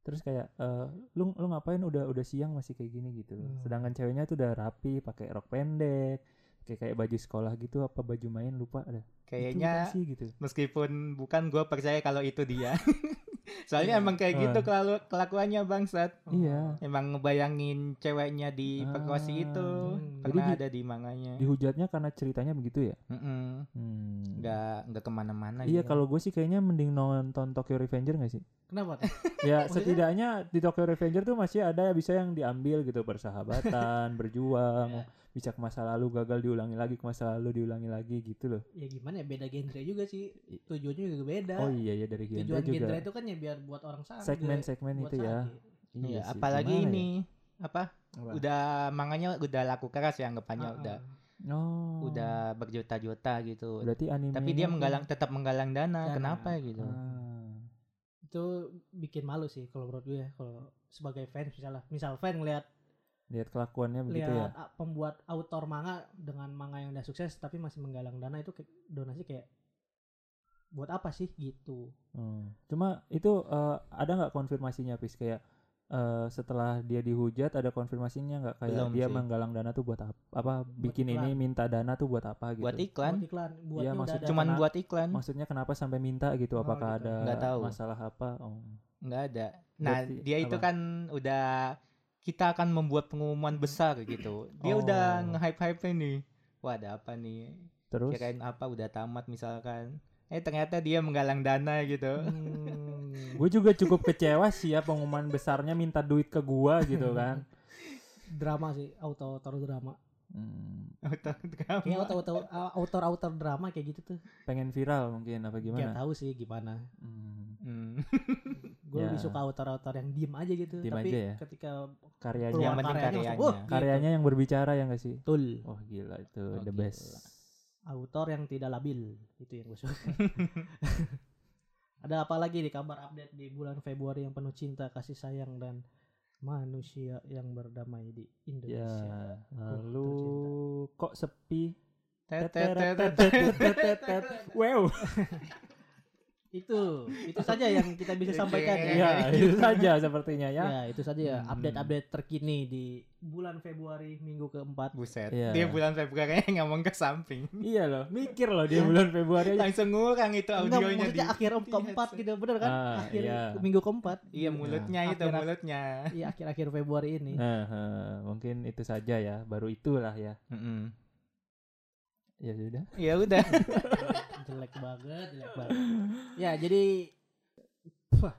terus kayak eh, lu lu ngapain udah udah siang masih kayak gini gitu Hmm. sedangkan ceweknya tuh udah rapi pakai rok pendek kayak kayak baju sekolah gitu apa baju main lupa ada Kayaknya sih gitu meskipun bukan gue percaya kalau itu dia. [laughs] Soalnya Iya. emang kayak gitu kalau kelakuannya bangsat. iya Emang ngebayangin ceweknya di perkosi Ah. itu Hmm. pernah Jadi di- ada di manganya. dihujatnya karena ceritanya begitu ya Mm-mm. hmm. Nggak nggak ke mana-mana. iya gitu. kalau gue sih kayaknya mending nonton Tokyo Revenger gak sih kenapa? [laughs] ya setidaknya di Tokyo Revenger tuh masih ada bisa yang diambil gitu persahabatan [laughs] berjuang Ya. Bisa ke masa lalu gagal diulangi lagi ke masa lalu diulangi lagi gitu loh ya gimana ya beda genre juga sih tujuannya juga beda oh iya ya dari genre tujuan juga genre itu kan ya biar buat orang sakit segmen-segmen itu ya Iya, sih, apalagi gimana ya? ini apa? Apa? Udah manganya udah laku keras ya anggapannya Ah, udah oh udah berjuta-juta gitu. berarti anime Tapi dia menggalang tetap menggalang dana. Dana. Kenapa gitu? Ah. itu bikin malu sih kalau menurut gue ya kalau sebagai fans misalnya misal fan ngelihat lihat kelakuannya begitu ya lihat a- pembuat autor manga dengan manga yang udah sukses tapi masih menggalang dana itu kayak donasi kayak buat apa sih gitu Hmm. cuma itu eh, ada nggak konfirmasinya pis kayak eh, setelah dia dihujat ada konfirmasinya nggak kayak Belum dia sih. menggalang dana tuh buat apa apa bikin iklan. ini minta dana tuh buat apa gitu Buat iklan, buat iklan buatnya Iya, udah maksud- cuman kena- buat iklan, maksudnya kenapa sampai minta gitu Oh, apakah gitu. ada Nggak tahu. masalah apa oh. nggak ada. Nah, Berarti dia itu apa? kan udah kita akan membuat pengumuman besar gitu. Dia udah Oh. nge-hype-hype nih. Wah, ada apa nih? terus Kirain apa udah tamat misalkan. Eh ternyata dia menggalang dana gitu. Hmm, gue juga cukup kecewa sih ya pengumuman besarnya minta duit ke gua gitu kan [laughs] drama sih auto autor drama Hmm, Auto drama. kayak auto auto autor autor drama kayak gitu tuh pengen viral mungkin apa Gak gimana tahu sih gimana Hmm, Hmm. [laughs] gue Ya. lebih suka autor-autor yang diem aja gitu Diem tapi aja ya? ketika karyanya Yang penting karyanya karyanya. langsung, "Wah, gitu." karyanya yang berbicara ya gak sih betul oh gila itu Oh, the gila. best autor yang tidak labil itu yang gue suka [laughs] ada apa lagi di kabar update di bulan Februari yang penuh cinta kasih sayang dan manusia yang berdamai di ya Indonesia lalu kok sepi wow [laughs] itu itu saja yang kita bisa [laughs] sampaikan ya ya [laughs] itu saja sepertinya ya Ya, itu saja ya Hmm. update-update terkini di bulan Februari minggu keempat. Buset. Iya. Dia bulan Februari [laughs] ngomong ke samping. iya loh mikir loh dia bulan Februari aja Langsung ngurang itu Enggak, audionya di maksudnya akhir di keempat gitu, bener kan? Ah, akhir iya. minggu keempat. Iya mulutnya itu Akhir- mulutnya. Iya, akhir-akhir Februari ini. Nah, eh, mungkin itu saja ya baru itulah ya Mm-mm. ya sudah Ya udah. Jelek banget, jelek banget. Ya, jadi Wah,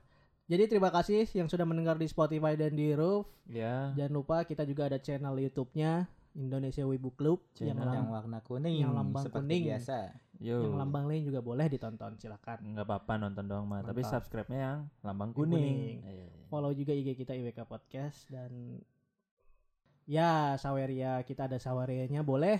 jadi terima kasih yang sudah mendengar di Spotify dan di Roof. ya Jangan lupa kita juga ada channel YouTube-nya Indonesia Wibu Club yang, Channel yang lam- warna kuning yang lambang seperti kuning. biasa. yo yang lambang lain juga boleh ditonton, silakan. nggak apa-apa nonton doang mah tapi subscribe-nya yang lambang kuning, kuning. Iya, iya. Follow juga IG kita IWK Podcast dan ya Saweria kita ada Sawerianya boleh.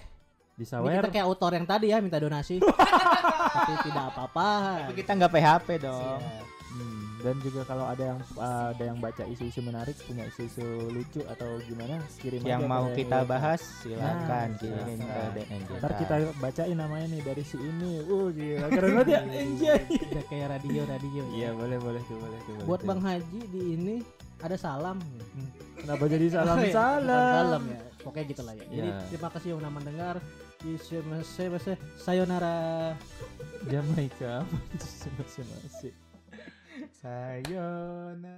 Di Ini sawer kita kayak autor yang tadi ya minta donasi. [laughs] Tapi tidak apa-apa. Tapi kita nggak PHP dong. Siap. Hmm, dan juga kalau ada yang ada yang baca isu-isu menarik punya isu-isu lucu atau gimana kirim Yang aja mau ke kita bahas silakan Nah, kirim ke. DM ntar kita bacain namanya nih dari si ini uh gila keren banget ya anjay Udah kayak radio radio. iya boleh boleh tuh boleh tuh Buat. Bang Haji di ini ada salam. kenapa jadi salam Oh iya, salam ya. Pokoknya gitu lah ya. Jadi Ya. terima kasih yang udah mendengar. Yusumase sayonara. Jamaika [laughs] apa itu masih masih Sayonara.